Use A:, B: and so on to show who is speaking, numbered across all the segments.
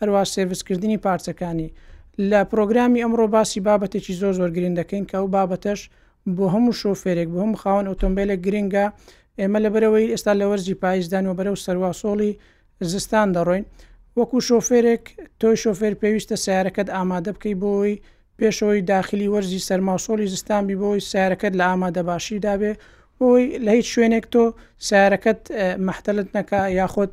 A: هەروا سێڤس کردنی پارچەکانی. لە پرۆگرامی ئەمڕۆ باسی بابەتێکی زۆر زۆر گرنگ دەکەین کە ئەو بابەتەش بۆ هەموو شۆفێرێک بۆ هەموو خاوەن ئۆتۆمبیلێک گرنگە ئێمە لەبەرەوەی ئێستا لە وەرزی پاییزدان و بەرەو سەروا سۆڵی زستان دەڕۆین وەکو شۆفێرێک تۆی شۆفێر پێویستە سیارەکەت ئامادە بکەی بۆی پێشەوەی داخلی وەرزی سەرماسۆڵی زستان بی بۆی سیارەکەت لە ئامادە باشی دابێ بۆی لە هیچ شوێنێک تۆ سیارەکەت مەحتەلت نەکە یاخۆت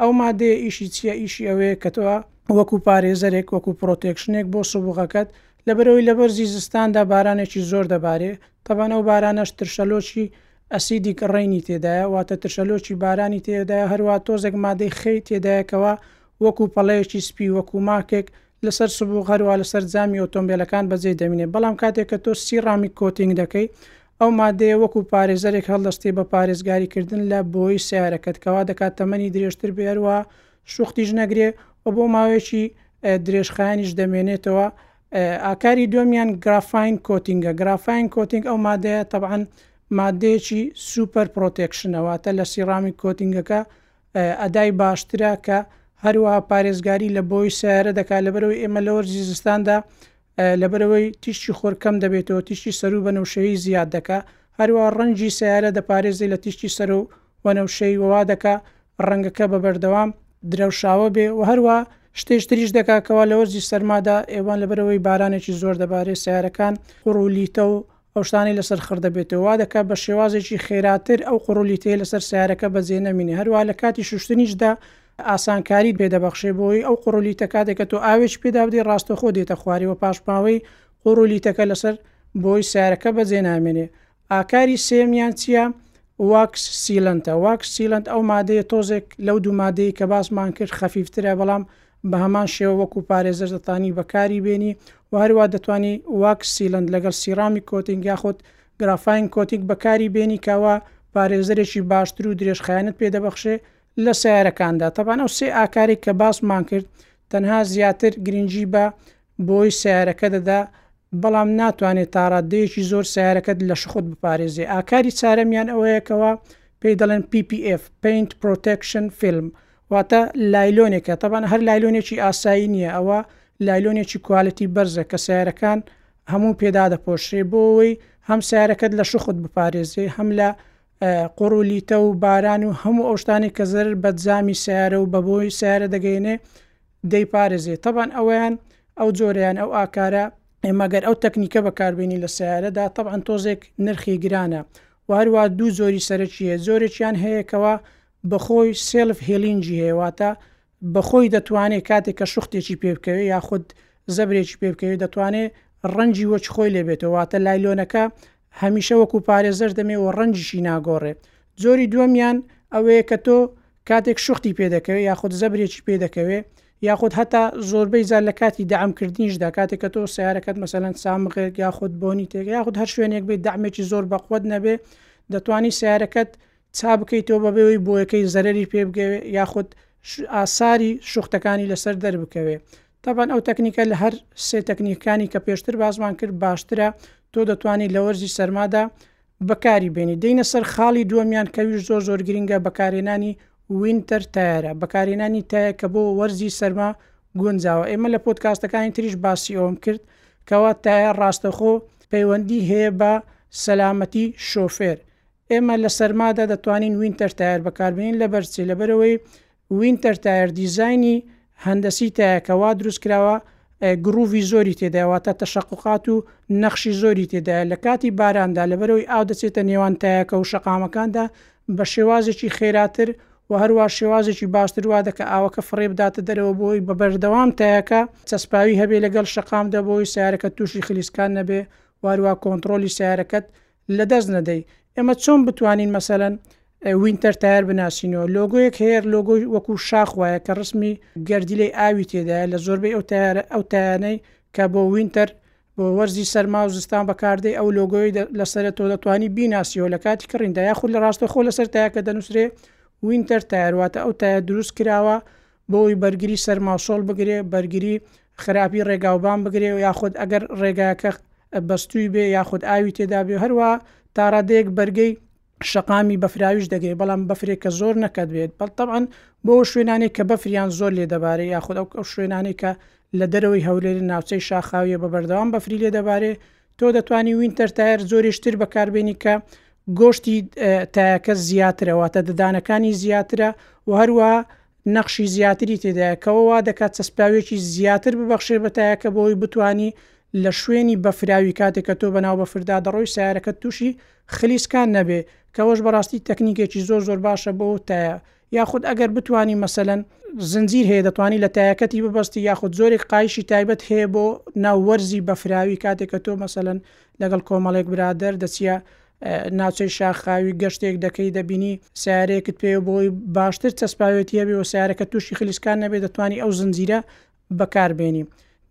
A: ئەو مادەیە ئیشی چیە ئیشی ئەوەیە کە تۆ وەکو پارێزەرێک وەکو پرۆتێکشنێک بۆ سبوغەکەت لەبەرەوەی لەبەرزی زستاندا بارانێکی زۆر دەبارێ تەبان ئەو بارانەش ترشەلۆکی ئەسیدیک ڕێنی تێدایە واتە ترشەلۆکی بارانی تێدایە هەروە تۆزێک مادەی خی تێدایەکەوە وەکو پەڵەیەکی سپی وەکو ماکێک لەسەر سبوو غەروە لەسەر جامی ئۆتۆمبیلەکان بەجێ دەمینێ بەڵام کاتێک کە تۆ سیڕامی کۆتینگ دەکەی ئەو ماددەیە وەکو پارێزەرێک هەڵدەستێ بە پارێزگاری کردن لە بۆی سەیارەکەت کەوا دەکات تەمەنی درێژتر بێ هەروەها شوختیش نەگرێ و بۆ ماوەیەکی درێژخایەنیش دەمێنێتەوە ئاکاری دومیان گرافین کۆتینگە گرافین کۆتینگ ئەو مادەیە طبعاان مادەیەکی سوپەر پرۆتێکشنەوەتە لە سیڕامی کۆتینگەکە ئەدای باشترە کە هەروە پارێزگاری لە بۆی سیارە دەکات لەبەرەوەی ئێمە لە وەرزی زستاندا لەبەرئەوەی تیشکی خۆر کەم دەبێتەوە تیشکی سەروو بەنەوشەیی زیاد دەکا هەروە ڕەنگی سیارە دەپارێزی لە تیشکی سەرو وەنەوشەی وەوا دەکا ڕەنگەکە بە بەردەوام درەوشاوە بێ و هەروە شتێش تریش دەکا کەوا لە وەرزی سەرمادا ئێوان لەبەرەوەی بارانێکی زۆر دەبارێ سیارەکان قوڕولیتە و ئەو شتانەی لەسەر خڕ دەبێتەوە وا دەکات بە شێوازێکی خێراتر ئەو قوڕ و لیتەیە لەسەر سەیارەکە بەجێ نەمینێ هەروەها لە کاتی شوشتنیشدا ئاسانکاریت پێ دەبەخشێ بۆی ئەو قوڕ و لیتە کاتێک کە تۆ ئاوێکی پێدا بدەی ڕاستەوخۆ دێتە خواری و پاشماوەی قوڕ و لیتەکە لەسەر بۆی سەیارەکە بەجێ نامێنێ ئاکاری سێمیان چییە؟ واکس سیلەنتە واکس سیلەنت ئەو مادەیە تۆزێک لەو دوو مادەی کە باسمان کرد خەفیفترە بەڵام بە هەمان شێوە وەکو پارێزەر دەتانی بەکاری بێنی و هەروا دەتوانی واکس سیلند لەگەڵ سیرامی کۆتینگ یاخود گرافاین کۆتینگ بەکاری بێنی کەوا پارێزەرێکی باشتر و درێژخایەنت پێ دەبەخشێ لە سەیارەکاندا تەبان ئەو سێ ئاکارێک کە باسمان کرد تەنها زیاتر گرنگی بە بۆی سەیارەکە دەدا، بەڵام ناتوانێت تاڕاددەیەکی زۆر سەیارەکەت لەشخوت بپارێزێ. ئاکاری چارەمیان ئەوەیە کەوا پێی دەڵێن PPF، Paint Protection Film، واتە لایلۆنێکە، تەبەن هەر لایلۆنێکی ئاسایی نییە، ئەوە لایلۆنێکی کوالێتی بەرزە کە سەیارەکان هەموو پێ دادەپۆشرێ بۆ ئەوەی هەم سەیارەکەت لە شخوت بپارێزێ هەم لە قوڕ و لیتە و باران و هەموو ئەو شتانەی کە زەرر بە جامی سەیارە و بە بۆی سەیارە دەگەینێ دەیپارێزێت تەبعەن ئەوەیان ئەو جۆرەیان ئەو ئاکارە ئێمە گەر ئەو تەکنیکە بەکاربێنی لە سیارەدا تەبعەن تۆزێک نرخی گرانە و هەروە دوو جۆری سەرەکی هەیە جۆرێکیان هەیەکەوە بەخۆی سێلف هێلینجی هەیەواتە بەخۆی دەتوانێت کاتێک کە شوختێکی پێ بکەوێت یاخود زەبرێکی پێ بکەوێت دەتوانێت ڕەنجی وەک خۆی لێبێتەوە واتە لایلۆنەکە هەمیشە وەکو پارێزەر دەمێ و ڕەنجیشی ناگۆڕێ. جۆری دووەمیان ئەوەیە کە تۆ کاتێک شوختی پێ دەکەوێ یاخود زەبرێکی پێ دەکەوێ یاخود هەتا زۆربەی جار لە کاتی دەعمکردنیشدا کاتێک کە تۆ سیارەکەت مەسەلەن سامغێک یاخود بۆنی تێک یاخود هەر شوێنێک بێ دەعمێکی زۆر بەقوت نەبێ دەتوانی سیارەکەت چا بکەیتەوە بەبێەوەی بۆیەکەی زەرری پێ بگەوێ یاخود ئاساری شوختەکانی لەسەر دەربکەوێ تەبعەن ئەو تەکنیکە لە هەر سێ تەکنیکەکانی کە پێشتر باسمان کرد باشترە، تۆ دەتوانی لە وەرزی سەرمادا بەکاری بێنی. دێینە سەر خاڵی دووەمیان کەویش زۆر زۆر گرینگە بەکارهێنانی وینتەر تایەرە، بەکارهێنانی تایەر کە بۆ وەرزی سەرما گونجاوە، ئێمە لە پۆدکاستەکانی تریش باسی ئەوەم کرد کەوا تایەر ڕاستەخۆ پەیوەندی هەیە بە سەلامەتی شۆفێر، ئێمە لە سەرمادا دەتوانین وینتەر تایر بەکاربین لەبەر چی لەبەرەوەی وینتەر تایر دیزایانی هەندەسی تایەکەوا دروست کراوە گروڤی زۆری تێداواتە تەشققات و نەخشی زۆری تێدایە لە کاتی باراندا لەبەرەوەی ئاو دەچێتە نێوان تایەکە و شەقامەکاندا بە شێوازێکی خێراتر و هەروە شێوازێکی باشتر وا دەکە ئاوەکە فڕێ بداتە دەرەوە بۆی بە بەردەوام تایەکە چەسپاوی هەبێ لەگەڵ شەقام دەبەوەی سیارەکە تووشی خلیسکان نەبێ واروا کۆنتترۆلی سیارەکەت لەدەست نەدەی ئێمە چۆن بتوانین مەسەلەن وینتەر تایەر بناسینەوە لۆگۆیەک هەیە لۆگۆی وەکو شاخ وایە کە ڕسمی گردیلەی ئاوی تێدایە لە زۆربەی ئەو تارە ئەو تایانەی کە بۆ وینتەر بۆ وەرزی سەرما و زستان بەکاردەی ئەو لۆگۆی لەسرە تۆ دەتوانی بیناسیەوە لە کاتی کڕیندا یاخود لە ڕاستەخۆ لەسەر تاکە دەنووسێ وینتەر تایرواتە ئەو تایە دروست کراوە بۆی بەرگری سەر ماوسۆڵ بگرێ بەرگری خراپی ڕێگاوبان بگرێ و یاخود ئەگەر ڕێگاکە بەستووی بێ یاخود ئاوی تێدا بێ هەروە تاڕادەیەک بەرگەی شەقامی بەفراویش دەگەێت بەڵام بەفرێک کە زۆر نەکەت بێت بەڵ تەعاان بۆ شوێنانی کە بەفریان زۆر لێ دەبارێ یاخود ئەو شوێنانی کە لە دەرەوەی هەولێری ناوچەی شاخاویە بە بەردەوام بەفری لێ دەبارێ تۆ دەتوانی وینتەر تایەر زۆریش تر بەکاربێنی کە گۆشتی تایەکە زیاترە واتە ددانەکانی زیاترە و هەروە نەخشی زیاتری تێدایەکەەوە وا دەکات چەسپاوێکی زیاتر ببەخشێ بە تایەکە بۆی بتانی لە شوێنی بەفراوی کاتێک کە تۆ بەناو بەفردا دەڕۆی سیارەکە تووشی خلیسکان نەبێ کەەوەش بەڕاستی تەکنیکێکی زۆر زۆر باشە بۆ تایە یاخود ئەگەر بتوانی مەسەلەن زنجیر هەیە دەتوانی لە تایەکەتی ببەستی یاخود زۆرێک قایشی تایبەت هەیە بۆ ناو وەرزی بەفراوی کاتێکە تۆ مەسەلەن لەگەڵ کۆمەڵێک برادەر دەچە ناوچەی شاخاوی گەشتێک دەکەی دەبینی سیارێکت پێ بۆی باشتر چەسپاوێتی هەبێ و سیارەکە تووشی خلیسکان نەبێ دەتوانانی ئەو زنجیرە بەکاربێنی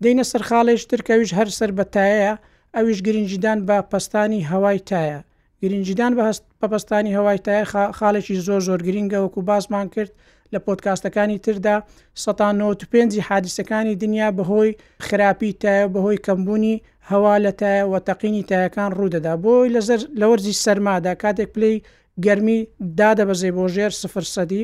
A: دینە سەرخاڵێش ترکەویش هەر سەر بەتایە ئەویش گرنگجیدان بە پستانی هەوای تایە گرنگیدان بە هەست بە پەستانی هەوای تایە خا خاڵێکی زۆر زۆر گرنگە وەکو باسمان کرد لە پۆدکاستەکانی تردا سەتا نەوەد و پێنجی حادیسەکانی دنیا بەهۆی خراپی تایە بەهۆی کەمبوونی هەوا لە تایە و تەقینی تایەکان ڕوودەدا بۆی لە زەر لە وەرزی سەرمادا کاتێک پلەی گەرمی دادەبەزێ بۆ ژێر سفر سەدی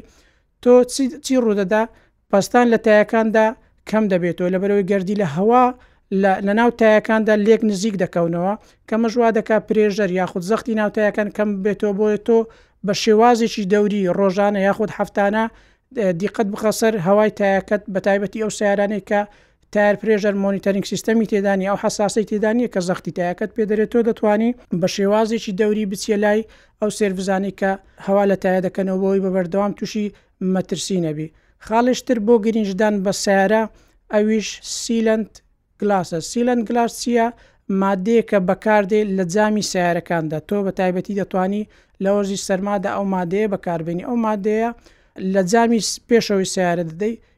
A: تۆ چی چی ڕوودەدا پەستان لە تایەکاندا کەم دەبێتەوە لەبەرئەوەی گەردیلە هەوا لە لەناو تایەکاندا لێک نزیک دەکەونەوە کەمەش وا دەکات پرێژەر یاخود زەختی ناو تایەکان کەم ببێتەوە بۆیە تۆ بە شێوازێکی دەوری ڕۆژانە یاخود هەفتانە دیقەت بخە سەر هەوای تایەکەت بە تایبەتی ئەو سیارانەی کە تار پرێژەر مۆنیتەرینگ سیستەمی تێدانی ئەو حساسی تێدانە کە زەختی تایەکەت پێ دەێت تۆ دەتوانی بە شێوازێکی دەوری بچیە لای ئەو سێرڤزانانی کە هەوا لە تایە دەکەنەوە بۆی بە بەردەوام تووشی مەترسی نەبی خاڵیش تر بۆ گرینجدان بە سیارە ئەویش سیلەند گلاسە سیلەند گلاس چییە مادەیە کە بەکاردێ لە جامی سیارەکاندا تۆ بە تایبەتی دەتانی لە وەرزی سەرمادا ئەو مادەیە بەکاربێنی ئەو مادەیە لە جامی پێشەوەی سیارە دەدەی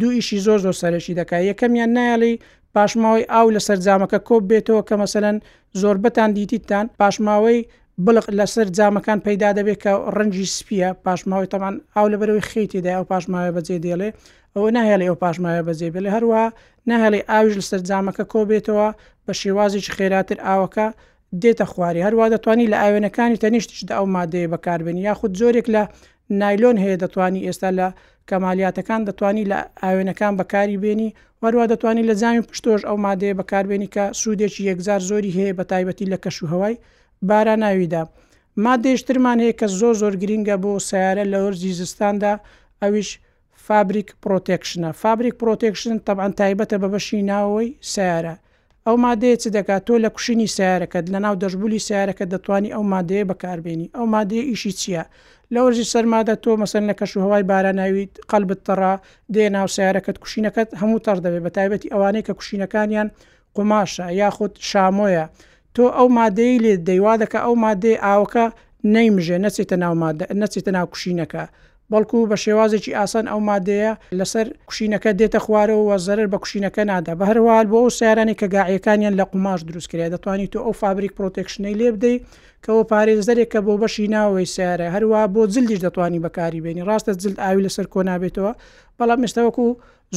A: دوو ئیشی زۆر زۆر سەرەکی دەکا یەکەمیان نایەڵی پاشماوەی ئاو لەسەر جامەکە کۆب بێتەوە کە مەسەەن زۆربەتان دیتیتان پاشماوەی بڵق لەسەر جامەکان پەیدا دەبێت کە ڕەنجی سپیە پاشماوەی تەمان ئاو لە بەرەوەی خێتیدا ئەو پاشماوە بەجێ دێڵێ ئەوە ناهێڵێ ئەو پاشماوە بەجێ بێ لە هەروە ناهێڵێ ئاویش لەسەر جامەکە کۆبێتەوە بە شێوازێکی خێراتر ئاوەکە دێتە خوارێ، هەروەها دەتوانی لە ئاوێنەکانی تەنیشتیشدا ئەو مادەیە بەکاربێنی یاخود جۆرێک لە نایلۆن هەیە دەتوانی ئێستا لە کەمالیاتەکان دەتوانی لە ئاوێنەکان بەکاری بێنی وەروە دەتوانانی لە جامی پشتۆش ئەو مادەیە بەکاربێنی کە سوودێکی یەکجار زۆری هەیە بە تایبەتی لە کەش و هەوای باراناویدا مادەیشترمان هەیە کە زۆر زۆر گرینگە بۆ سیارە لە وەرزی زستاندا ئەویش فابریک پرۆتێکشنە فابریک پرۆتێکشن تەبعەن تایبەتە بە بەشی ناوەوەی سەیارە ئەو مادەیە چ دەکات تۆ لە کوشینی سەیارەکەت لە ناو دەشبولی سەیارەکەت دەتوانی ئەو مادەیە بەکاربێنی ئەو مادەیە ئیشی چیە لە وەرزی سەرمادە تۆ مەسەن لە کەش و هەوای باراناویت قەلبت تەڕا دێ ناو سەیارەکەت کوشینەکەت هەموو تەڕ دەبێت بە تایبەتی ئەوانەی کە کوشینەکانیان قوماشە یاخود شامۆیە تۆ ئەو مادەیەی لێ دەدەی وا دەکات ئەو مادەی ئاوەکە نەیمژێ نەچێتە ناو مادە نەچێتە ناو کوشینەکە بەڵکو بە شێوازێکی ئاسان ئەو مادەیە لەسەر کوشینەکە دێتە خوارەوە وە زەرر بە کوشینەکە نادا بە هەروال بۆ ئەو سیارانی کە گاعیەکانیان لە قوماش دروست کرێ دەتوانانی تۆ ئەو فابریک پرۆتێکشنەی لێ بدەی کەەوە پارێزەرێک کە بۆ بەشی ناوەوەی سیارە هەروە بۆ جلدیش دەتوانانی بەکاری بێنی ڕاستە جلد ئاوی لەسەر کۆنابێتەوە بەڵام مستەوەکو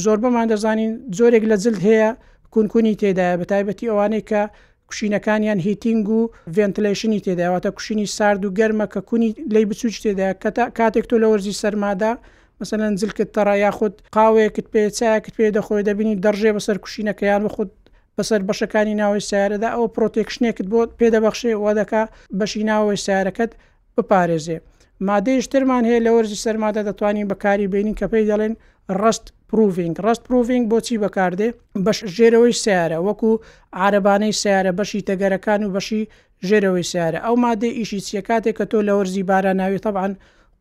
A: زۆربەمان دەزانین جۆرێک لە جلد هەیە کونکونی تێدایە بە تایبەتی ئەوانەی کە کوشینەکانیان هیتینگ و ڤێنتلەیشنی تێدایە واتە کوشینی سارد و گەرمە کە کونی لەی بچووک تێدایە کە تا کاتێک تۆ لە وەرزی سەرمادا مەسەلەن جلکت تەڕە یاخود قاوەیەکت پێ چایەکت پێ دەخۆی دەبینی دەڕژێ بەسەر کوشینەکەیان بخود بەسەر بەشەکانی ناوەی سیارەدا ئەوە پرۆتێکشنێکت بۆ پێدەبەخشێ وەدەکا بەشی ناوەوەی سیارەکەت بپارێزێ. مادەیش ترمان هەیە لە وەرزی سەرمادا دەتوانین بەکاری بێنین کە پێی دەڵێن ڕست پروڤنگ ڕست پروڤنگ بۆچی بەکاردێ بەش ژێرەوەی سیارە وەکو عربانەی سیارە بەشی تەگەرەکان و بەشی ژێرەوەی سیارە ئەو مادەی ئیشی چیە کاتێک کە تۆ لە وەرزی باراناوی طبعاان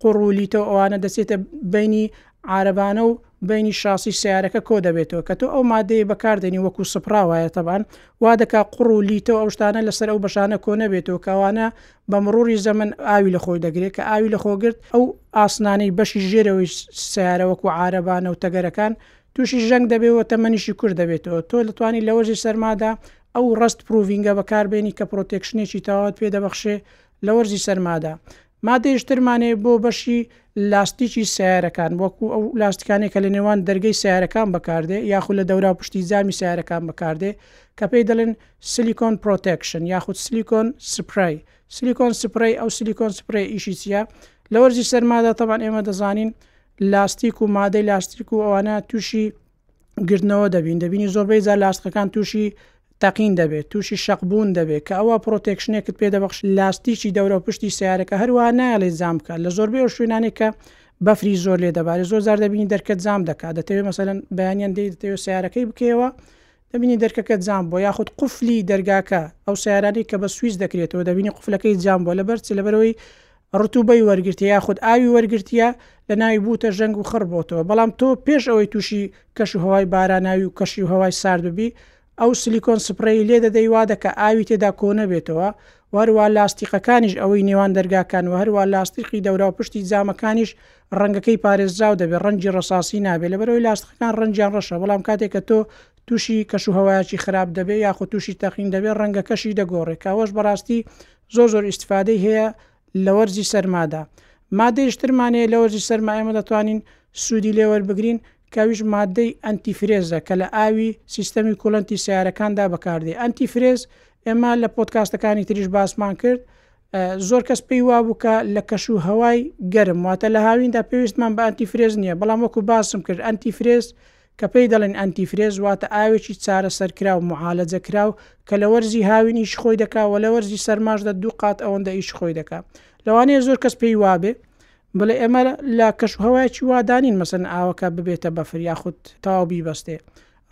A: قوڕولیتەوە ئەوانە دەچێتە بینی عارەبانە و بەینی شاسی سەیارەکە کۆ دەبێتەوە کە تۆ ئەو مادەیەی بەکار دێنی وەکوو سپڕا وایە تەبان وا دەکا قوڕ و لیتە و ئەو شتانە لەسەر ئەو بەشانە کۆ نەبێتەوە کە ئەوانە بە مڕووری زەمەن ئاوی لە خۆی دەگرێت کە ئاوی لە خۆ گرت ئەو ئاسنانەی بەشی ژێرەوەی سەیارە وەکوو عارەبانە و تەگەرەکان تووشی ژەنگ دەبێت و تەمەنیشی کورت دەبێتەوە تۆ دەتوانی لە وەرزی سەرمادا ئەو ڕەست پڕووڤینگە بەکار بێنی کە پڕۆتێکشنێکی تەواوت پێ دەبەخشێ لە وەرزی سەرمادا مادەیش دەرمانەیە بۆ بەشی لاستیکی سەیارەکان وەکو ئەو لاستیکانەی کە لە نێوان دەرگەی سەیارەکان بەکاردێ یاخود لە دەورا پشتی جامی سەیارەکان بەکاردێ کە پێی دەڵێن سلیکۆن پرۆتێکشن یاخود سلیکۆن سپرای سلیکۆن سپرەی ئەو سلیکۆن سپرەی ئیشی چییە لە وەرزی سەرمادا تەبان ئێمە دەزانین لاستیک و مادەی لاستیک و ئەوانە تووشی گرتنەوە دەبین دەبینی زۆربەی زار لاستکەکان تووشی تەقین دەبێت تووشی شەقبوون دەبێت کە ئەوە پرۆتێکشنێکت پێ دەبخش لاستیکی دەورە و پشتی سیارەکە هەروە نایڵێت زام بکە لە زۆربەی ئەو شوێنانی کە بەفری زۆر لێ دەبارێت زۆر زار دەبینی دەرکەت زام دەکات دەتەوێت مەسەن بەیانیان دەی دەتەوێت سیارەکەی بکەوە دەبینی دەرکەکە جام بۆ یاخود قفلی دەرگاکە ئەو سیارانی کە بە سویز دەکرێتەوە دەبینی قفلەکەی جام بۆ لەبەر چ لەبەرەوەی ڕتوبەی وەرگرتیە یاخود ئاوی وەرگرتیە لەناوی بوتە ژەنگ و خڕ بۆتەوە بەڵام تۆ پێش ئەوەی تووشی کەش و هەوای باراناوی و کەشی و هەوای سارد ببی ئەو سلیکۆن سپڕەی لێ دەدەی وا دەکە ئاوی تێدا کۆنە بێتەوە وەروە لاستیقەکانیش ئەوەی نێوان دەرگاکان و هەروە لاستیقی دەورا و پشتی جامەکانیش ڕەنگەکەی پارێزراو دەبێت ڕەنجی ڕساسی نابێت لە بەرەوەی لاستەکان ڕەنجیان ڕەشە بەڵام کاتێککە تۆ تووشی کەش و هەوایکی خراپ دەبێت یاخود تووشی تەقین دەبێت ڕەنگەکەشی دەگۆڕێکەوەش بەڕاستی زۆر زۆر ئیستفادەی هەیە لە وەرزی سەرمادا مادەیش ترمان هەیە لە وەرزی سەرما ئێمە دەتوانین سوودی لێ وەربگرین کاویش مادەی ئەنتی فرێزە کە لە ئاوی سیستەمی کولەنتی سیارەکاندا بەکاردێ ئەنتی فرێز ئێمە لە پۆتکاستەکانی تریش باسمان کرد زۆر کەس پێی وابوو کە لە کەش و هەوای گەرم واتە لە هاویندا پێویستمان بە ئەنتی فرێز نییە بەڵام وەکو باسم کرد ئەنتی فرێز کە پێی دەڵێن ئەنتیفرێز واتە ئاوێکی چارەسەرکراو، معالجە کراو، کە لە وەرزی هاوین ئیشی خۆی دەکا و لە وەرزی سەرماشدا دوو قات ئەوەندە ئیشی خۆی دەکا. لەوانەیە زۆر کەس پێی وابێ، بڵێ ئێمە لە کەشوهەوایەکی وادا نین مەسەلەن ئاوەکە ببێتە بەفر یاخود تەواو بیبەستێ.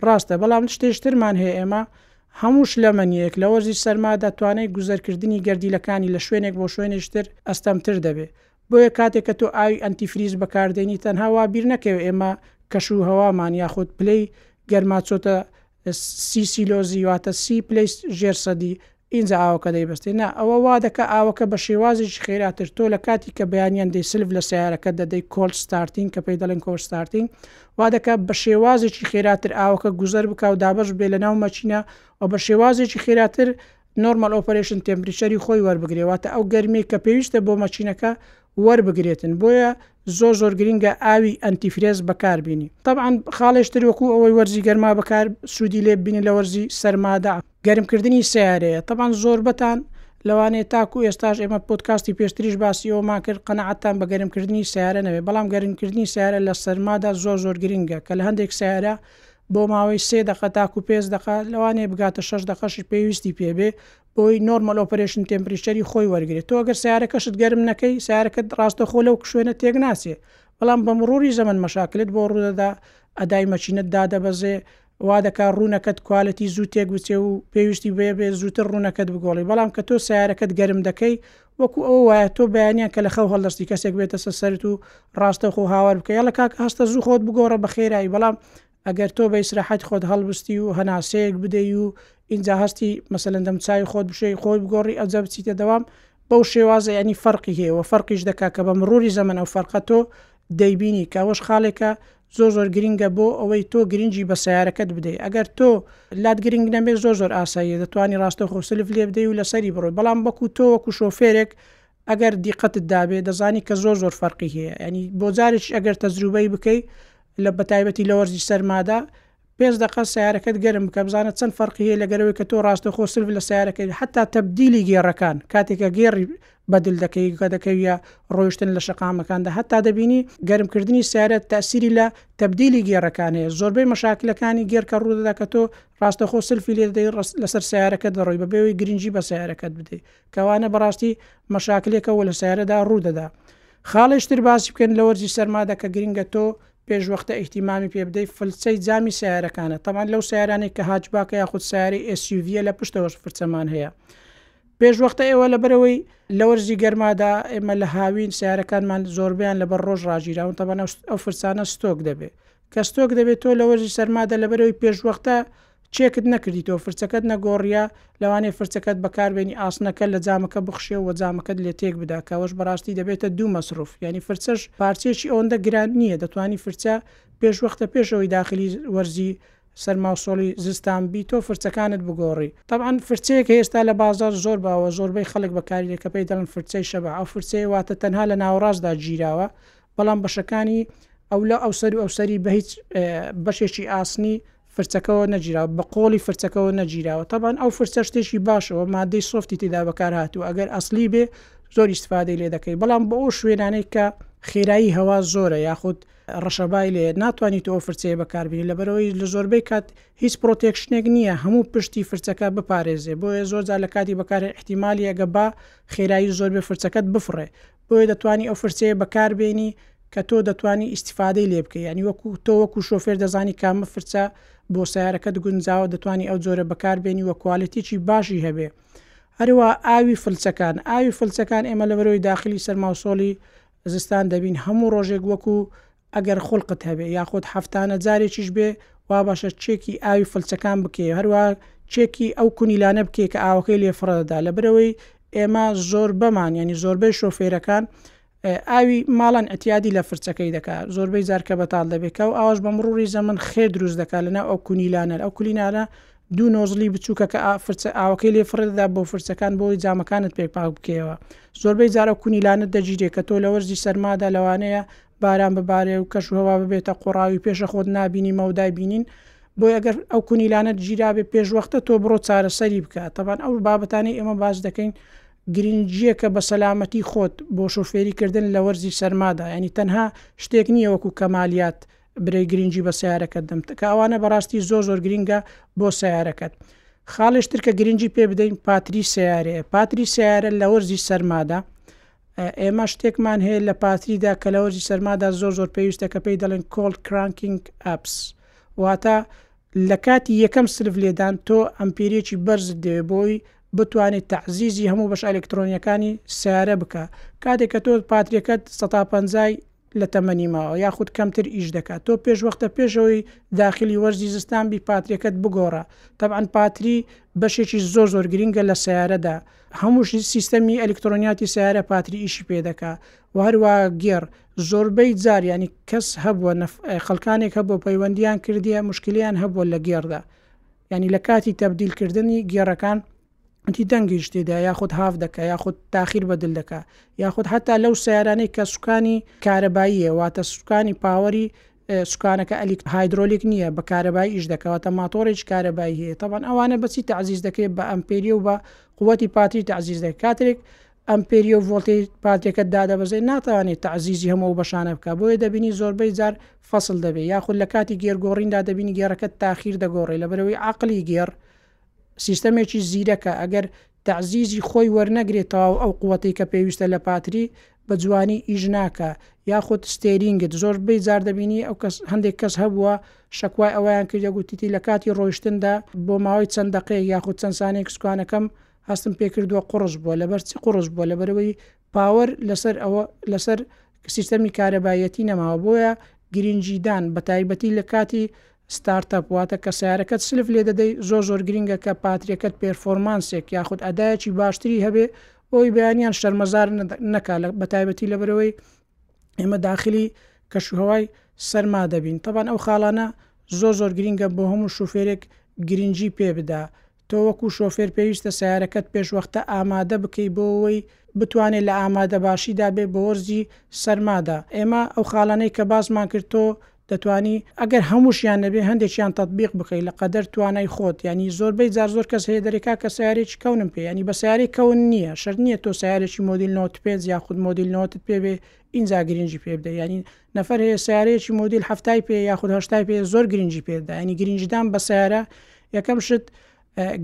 A: ڕاستە، بەڵام شتێکی ترمان هەیە ئێمە هەموو شلەمەنییەک لە وەرزی سەرمادا توانای گوزەرکردنی گەردیلەکانی لە شوێنێک بۆ شوێنێکی تر ئەستەمتر دەبێ، بۆیە کاتێک کە تۆ ئاوی ئەنتی فریز بەکاردێنی تەنها وا بیر نەکەوێت ئێمە کەش و هەوامان یاخود پلەی گەرما چۆتە سی سیلۆزی واتە سی پلەی ژێر سەدی ئینجا ئاوەکە دەیبەستێ نا ئەوە وا دەکە ئاوەکە بە شێوازێکی خێراتر تۆ لە کاتی کە بەیانیان دەی سلف لە سیارەکە دەدەی کۆلد ستارتینگ کە پێی دەڵێن کۆر ستارتینگ وا دەکە بە شێوازێکی خێراتر ئاوەکە گوزەر بکە و دابش بێ لە ناو مەچینە و بە شێوازێکی خێراتر Normal Operation Temperature، ی خۆی وەربگرێت واتە ئەو گەرمیەی کە پێویستە بۆ مەچینەکە وەربگرێتن بۆیە زۆر زۆر گرینگە ئاوی ئەنتی فرێز بەکار بینی تەبعەن خاڵێشتر وەکو ئەوەی وەرزی گەرما بەکار سوودی لێ بینی لە وەرزی سەرمادا گەرمکردنی سیارەیە تەبان زۆربەتان لەوانەیە تاکو ئێستاش ئێمە پۆتکاستی پێشتریش باسی ئەومان کرد قەنەعەتان بە گەرمکردنی سیارە نەوێت بەڵام گەرمکردنی سیارە لە سەرمادا زۆر زۆر گرنگە کە لە هەندێک سیارە بۆ ماوەی سێ دەقە تاکو پێنج دەقە لەوانەیە بگاتە شەش دەقەشی پێویستی پێ بێ بۆی نۆرمەل ئۆپەرێشن تێمپریچەری خۆی وەرگرێت تۆ گەر سیارەکەشت گەرم نەکەی سیارەکەت ڕاستەخۆ لەو شوێنە تێک ناچێ بەڵام بە مڕوری زەمەن مەشاکلت بۆ ڕوودەدا ئەدای مەچینەت دادەبەزێ وا دەکا ڕوونەکەت کوالێتی زوو تێک بچێ و پێویستی بەیە بێ زووتر ڕوونەکەت بگۆڵی بەڵام کە تۆ سیارەکەت گەرم دەکەی وەکو ئەوە وایە تۆ بەیانیان کە لە خەو هەڵدەستی کەسێک بێتە سە سەرت و ڕاستە خۆ هاوار بکە یاڵە کاک هەستە زوو خۆت بگۆڕە بە خێرایی بەڵام ئەگەر تۆ بە ئیسراحەت خۆت هەڵبستی و هەناسەیەک بدەی و ئینجا هەستی مەسەن دەم چای خۆت بشەی خۆی بگۆڕی ئەوجە بچیتە دەوام بەو شێوازە ینی فەرقی هەیەەوە فەرقیش دەکا کە بە مڕوری زەمن ئەو فەرقەتۆ دەیبینی کاوەش خاڵێکە زۆر زۆر گرینگە بۆ ئەوەی تۆ گرنگی بە سەیارەکەت بدەی ئەگەر تۆ لات گرنگ نەبێت زۆر زۆر ئاساییە دەتوانی ڕاستەوخۆ سلف لێ بدەی و لەسەری بڕۆی بەڵام بەکو تۆ وەکو شۆفێرێک ئەگەر دیقەتت دابێت دەزانی کە زۆر زۆر فەرقی هەیە ینی بۆ جارێکی ئەگەر تەجروبەی بکەی لە بەتایبەتی لە وەرزی سەرمادا پێنج دەقە سەیارەکەت گەرم بکە بزانە چەند فەرقی هەیە لەگەرەوەی کە تۆ ڕاستەوخۆ سلڤ لە سەیارەکەی حەتا تەبدیلی گێڕەکان کاتێک کە گێڕی بەدل دەکەی کە دەکەویە ڕۆیشتن لە شەقامەکاندا هەتا دەبینی گەرمکردنی سیارەت تاسیری لە تەبدیلی گێڕەکان هەیە زۆربەی مەشاکلەکانی گێر کە ڕوودەدا کە تۆ ڕاستەخۆ سلفی لێ دەی ڕست لەسەر سیارەکە دەڕۆی بە بێەوەی گرنگجی بە سیارەکەت بدەیت کەوانە بەڕاستی مەشاکلێکەوە لە سیارەدا ڕوودەدا خاڵێشتر باسی بکەن لە وەرزی سەرمادا کە گرنگە تۆ پێش وەختە ئیهتیمامی پێ بدەی فلچەی جامی سەیارەکانە تەمان لەو سیارانەی کە هاجباکە یاخود سیاری ئێسیڤە لە پشتەوەش فرچەمان هەیە پێش وەختە ئێوە لە بەرەوەی لە وەرزی گەرمادا ئێمە لە هاوین سیارەکانمان زۆربیان لە بەر ڕۆژ ڕاژیراون تەبەن ئەو فرسانە ستۆک دەبێت کە ستۆک دەبێت تۆ لە وەرزی سەرمادا لە بەرەوەی پێشوەختە چێکت نەکردیتەوە فرچەکەت نەگۆڕیە لەوانەیە فرچەکەت بەکار بێنی ئاسنەکە لە جامەکە بخشێ و جامەکەت لێ تێک بدا کە ئەوەش بەڕاستی دەبێتە دوو مەسروف یانی فرچەش پارچەیەکی ئەوەندە گران نیە دەتوانی فرچە پێش وەختە پێش ئەوەی داخلی وەرزی سەرما و سۆڵی زستان بیتەوە فرچەکانت بگۆڕی تەبعەن فرچەیە کە ئێستا لە بازاڕ زۆر باوە زۆربەی خەڵک بەکاری دێ کە پێی دەڵێن فرچەی شەبع ئەو فرچەیە واتە تەنها لە ناوەڕاستدا گیراوە بەڵام بەشەکانی ئەو لە ئەو سەر و ئەو سەری بە هیچ بەشێکی ئاسنی فرچەکەوە نەگیراوە بە قۆڵی فرچەکەوە نەگیراوە تەبعەن ئەو فرچە شتێکی باشە و مادەی سۆفتی تێدا بەکار هاتووە ئەگەر ئەسڵی بێ زۆر ئیستفادەی لێ دەکەی بەڵام بۆ ئەو شوێنانەی کە خێرایی هەوا زۆرە یاخود ڕەشەبای لێ ناتوانانی تۆ فرچەیە بەکاربیێ لە بەرەوەی لە زۆربەی کات هیچ پرۆتێکشنێک نییە هەموو پشتی فرچەکە بپارێزێ بۆیە زۆرجار لە کاتی بەکارێ احتیممالی ئەگە با خێرایی زۆر بێ فرچەکەت بفڕێ بۆیە دەتوانی ئەو فرسەیە بەکاربێنی کە تۆ دەتوانی ئیسیفادەی لێ بکە ینی وەکو تۆ وەکو شۆفێر دەزانی کامە فرچە بۆ سیارەکەت گونجاوە دەتوانانی ئەو جۆرە بەکاربێنی وە کوالەتێکی باشی هەبێ هەروە ئاوی فلچەکان ئاوی فلچەکان ئێمە لە بەرەوەی داخلی سەرماوسۆلی زستان دەبین هەموو ڕۆژێک وەکو ئەگەر خوڵقت هەبێ یاخود هەفتانە جارێکیش بێ وا باشە چێکی ئاوی فلچەکان بکەیە هەروەها چێکی ئەو کونیلانە بکەیە کە ئاوەکەی لێ فڕە دەدا لەبرەوەی ئێمە زۆربەمان یانی زۆربەی شۆفێرەکان ئاوی ماڵەن ئەتیادی لە فرچەکەی دەکا زۆربەی جار کە بەتاڵ دەبێت کە و ئاواش بە مڕوری زەمن خێ دروست دەکات لەناو ئەو کونیلانەر ئەو کولینارە دوو نۆزلی بچووکە کە فرچە ئاوەکەی لێ فڕێدا بۆ فرچەکان بۆی جامەکانت پێک پاک بکەوە زۆربەی جارە کونیلانت دەگیرێت کە تۆ لە وەرزی سەرمادا لەوانەیە باران ببارێ و کەش و هەوا ببێتە قۆڕاوی پێشە خۆت نابینی مەودای بینین بۆی ئەگەر ئەو کونیلانەت گیرابێ پێشوەختە تۆ بڕۆ چارەسەری بکە تەبان ئەو بابەتانی ئێمە باس دەکەین گرنگیە کە بە سەلامەتی خۆت بۆ شوفێری کردن لە وەرزی سەرمادا ینی تەنها شتێک نییە وەکو کەمالیات برەی گرنگی بە سیارەکەت دەم کە ئەوانە بەڕاستی زۆ زۆر گرنگە بۆ سیارەکەت خاڵشتر کە گرنگی پێ بدەین پاتری سیارەیە پاتری سیارە لە وەرزی سەرمادا ئێمە شتێکمان هەیە لە پاتریدا کە لە وەرزی سەرمادا زۆر زۆر پێویستە کە پێی دەڵێن کۆڵ کرانکینگ ئەپس واتە لە کاتی یەکەم سلف لێدان تۆ ئەمپیرێکی بەرز دێ بۆی بتوانێت تەعزیزی هەموو بەش ئەلکترۆنیەکانی سیارە بکە کاتێک کە تۆ پاتریەکەت 150 لە تەمەنی ماوە یاخود کەمتر ئیش دەکات تۆ پێش وەختە پێش ئەوەی داخلی وەرزی زستان بی پاتریەکەت بگۆڕە تەبعەن پاتری بەشێکی زۆر زۆر گرینگە لە سەیارەدا هەمووش سیستەمی ئەلیکترۆنیاتی سەیارە پاتری ئیشی پێ دەکا و هەروە گێڕ زۆربەی جار ینی کەس هەبووە نەف خەڵکانێک هەبوو پەیوەندیان کردیە مشکلیان هەبووە لە گێڕدا ینی لە کاتی تەبدیلکردنی گێڕەکان تی دەنگیش تێدا یاخود هاف دەکە یاخود تاخیر بەدل دەکە یاخود حتا لەو سیارانەی کە سوکانی کارەباییە واتە سوکانی پاوەری سوکانەکە ئەلیک هایدرۆلیک نییە بە کارەبایی ئیش دەکەواتە ماتۆڕێک کارەبایی هەیە تاوان ئەوانە بەچی تعزیز دەکرێت بە ئەمپێریە و بە قوتی پاتری تعزیز دەکە کاتێک ئەمپێریە و ڤۆلتی پاتێکە دادەبەزێت ناتوانێت تعزیزی هەموو بەشانە بکە بۆیە دەبینی زۆربەی جار فەصل دەبێت یاخود لە کاتی گێرگۆڕیندا دەبینی گێڕەکە تاخیر دەگۆڕێ لە بەرەوەی عقلی گێڕ سیستەمێکی زیرەکە ئەگەر تەعزیزی خۆی وەرنەگرێ تەواو ئەو قوەتەی کە پێویستە لە پاتری بە جوانی ئیش ناکا یاخود ستێرینگت زۆر بەی جار دەبینی ئەو کەس هەندێک کەس هەبووە شەکوای ئەوەیان کردە گوتیتی لە کاتی ڕۆیشتندا بۆ ماوەی چەند دەقەیەک یاخود چەند سانێک سکانەکەم هەستم پێکردووە قوڕس بووە لەبەر چی قوڕس بووە لەبەرەوەی باوەر لەسەر ئەوە لەسەر سیستەمی کارەباییەتی نەماوە بۆیە گرینگیدان بەتایبەتی لەکاتی ستارت ئەپ واتە کە سەیارەکەت سلف لێدەدەی زۆر زۆر گرینگە کە پاتریەکەت پێرفۆرمانسێک یاخود ئەدایەکی باشتری هەبێ بۆی بەیانیان شەرمەزار نەکا بەتایبەتی لەبەرەوەی ئێمە داخلی کەشوهەوای سەرما دەبین تەبان ئەو خاڵانە زۆر زۆر گرینگە بۆ هەموو شوفێرێک گرینگی پێ بدا تۆ وەکو شۆفێر پێویستە سەیارەکەت پێشوەختە ئامادە بکەی بۆ ئەوەی بتوانێت لە ئامادە باشیدا بێت بە وەرزی سەرمادا ئێمە ئەو خاڵانەی کە باسمان کرد تۆ دەتوانی ئەگەر هەمووشیان نەبێت هەندێکیان تەتبیق بکەی لە قەدەر توانای خۆت یانی زۆربەی جار زۆر کەس هەیە دەرێ کاکە سەیارێکی کەونم پێ یانی بە سەیارەی کەون نییە شەرت نییە تۆ سەیارێکی مۆدیل نۆت پێنج یاخود مۆدیل نۆتت پێ بێ ئینجا گرنگی پێ بدە یانی نەفەر هەیە سەیارەیەکی مۆدیل هەفتای پێ یاخود هەشتای پێ زۆر گرنگی پێ دەدا یانی گرنگیدان بە سەیارە یەکەم شت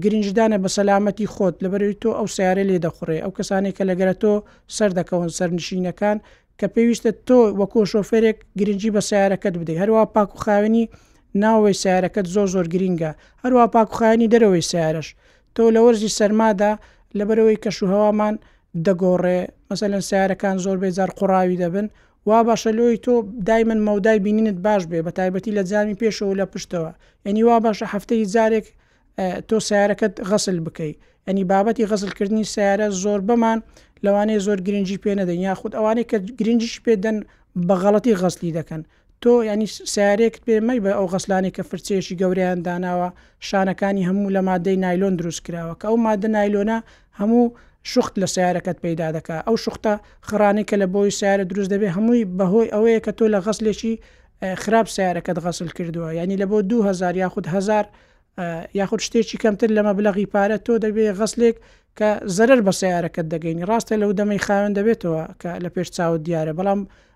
A: گرنجدانە بە سەلامەتی خۆت لەبەرەوەی تۆ ئەو سیارە لێ دەخوڕێ ئەو کەسانی کە لەگەرە تۆ سەر دەکەون سەرنشینەکان کە پێویستە تۆ وەکۆ شۆفێرێک گرنگجی بە سیارەکەت بدەیت هەروە پاکوخاوێنی ناوەوەی سیارەکەت زۆر زۆر گرینگە هەروە پاکوخانی دەرەوەی سیارش تۆ لە وەرزی سەرمادا لەبەرەوەی کەشوهوامان دەگۆڕێ مەسەلەن سیارەکان زۆر بێزار قوڕاوی دەبن وا باشە لۆیی تۆ دایمەن مەودای بینینت باش بێ بە تایبەتی لە جامی پێشەوە لە پشتەوە ئەنی وا باشە هەفتەی جارێک تۆ سیارەکەت غەسل بکەی ئەنی بابەتی غەزلکردنی سیارە زۆر بەمان لەوانەیە زۆر گرنگجی پێ نەدەن یاخود ئەوانەی کە گرنگش پێدەن بە غەڵەتی غەسلی دەکەن تۆ ینی سیارێکت پێ مەی بە ئەو غەسلانی کە فرچێشی گەوریان داناوە شانەکانی هەموو لە مادەی نایلۆن دروست کراوە کە ئەو مادە نایلۆنە هەموو شوخت لە سەیارەکەت پەیدا دەکا ئەو شوختە خڕانەی کە لە بۆی سەیارە دروست دەبێ هەمووی بەهۆی ئەوەیە کە تۆ لە غەسلێکی خراپ سیارەکەت غەسل کردووە ینی لە بۆ 2000 یاخود هزار یاخود شتێکی کەمتر لە مەبلەغی پارە تۆ دەبێ غەسلێک کە زەرەر بە سیارەکەت دەگەینی ڕاستە لەو دەمەی خاوێن دەبێتەوە کە لە پێش چاوت دیارە بەڵام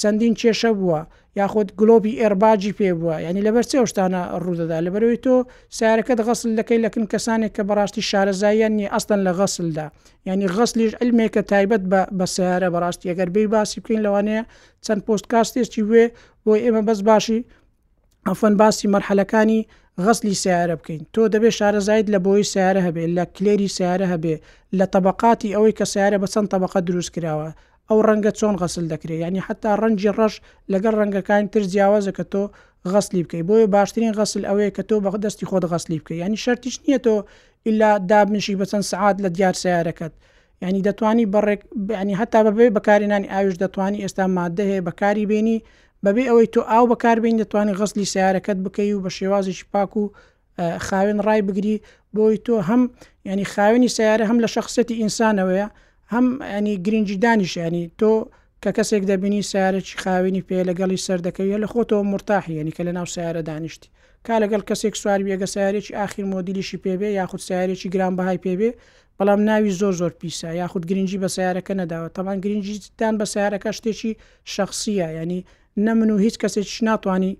A: چەندین کێشە بووە یاخود گلۆبی ئێرباجی پێ بووە یعنی لەبەر چێ شتانە ڕوودەدا لەبەرەوەی تۆ سیارەکەت غەسل دەکەی لەکن کەسانێک کە بەڕاستی شارەزاییان نیە ئەستەن لە غەسلدا یعنی غەسلیش علمێکە تایبەت بە بە سیارە بەڕاستی ئەگەر بێ باسی بکەین لەوانەیە چەند پۆست کاستێکی وێ بۆ ئێمە بەس باشی ئەفەن باسی مەرحەلەکانی غەسلی سیارە بکەین تۆ دەبێ شارەزایت لە بۆی سیارە هەبێ لە کلێری سیارە هەبێ لە طبقاتی ئەوەی کە سیارە بە چەند طبقە دروست کراوە ئەو ڕەنگە چۆن غەسل دەکرێت ینی حتا ڕەنجی ڕەش لەگەڵ ڕەنگەکانی تر جیاوازە کە تۆ غەسلی بکەی بۆیە باشترین غەسل ئەوەیە کە تۆ بە دەستی خۆت غەسلی بکەی ینی شەرتیش نییە تۆ ئللا دابنیشی بەچەند سعات لە دیار سیارەکەت یانی دەتوانی بەڕێک یانی هەتا بەبێ بەکارێنانی ئاویش دەتوانی ئێستا مادە هەیە بەکاری بێنی بەبێ ئەوەی تۆ ئاو بەکاربین دەتوانانی غەزلی سیارەکەت بکەی و بە شێوازیش پاک و خاوێن ڕای بگری بۆی تۆ هەم ینی خاوێنی سیارە هەم لە شخصەتی ئینسانەوەیە هەم ئەنی گرنگجی دانیشانی تۆ کە کەسێک دەبینی سارێکی خاوێنی پێ لەگەڵی سەر دەکەویە لە خۆتەوە مرتاحیەنی کە لە ناو سیارە دانیشتی کا لەگەڵ کەسێک سواربیەگە سیارێکی ئاخیر مۆدیلیشی پێبێ یاخود سیارێکی گران بەهای پێبێ بەڵام ناوی زۆر زۆر پیسە یاخود گرنگی بە سەیارەکە نەداوە تەبان گرنگی دان بە سەیارەکە شتێکی شەخسیە یعنی نە من و هیچ کەسێکیش ناتوانانی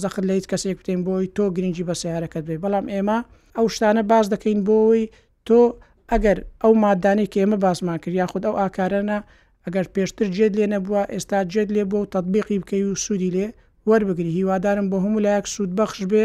A: زەخت لە هیچ کەسێک بتین بۆی تۆ گرنگی بە سەیارەکەت بێ بەڵام ئێمە ئەو شتانە باز دەکەین بۆی تۆ ئەگەر ئەو مادانەی کە ئێمە باسمان کرد یاخود ئەو ئاکارەنە ئەگەر پێشتر جێت لێ نەبووە ئێستا جێت لێ بۆ و تەبیقی بکەی و سوودی لێ وەربگری هیوادارم بۆ هەموو لایەک سوود بەخش بێ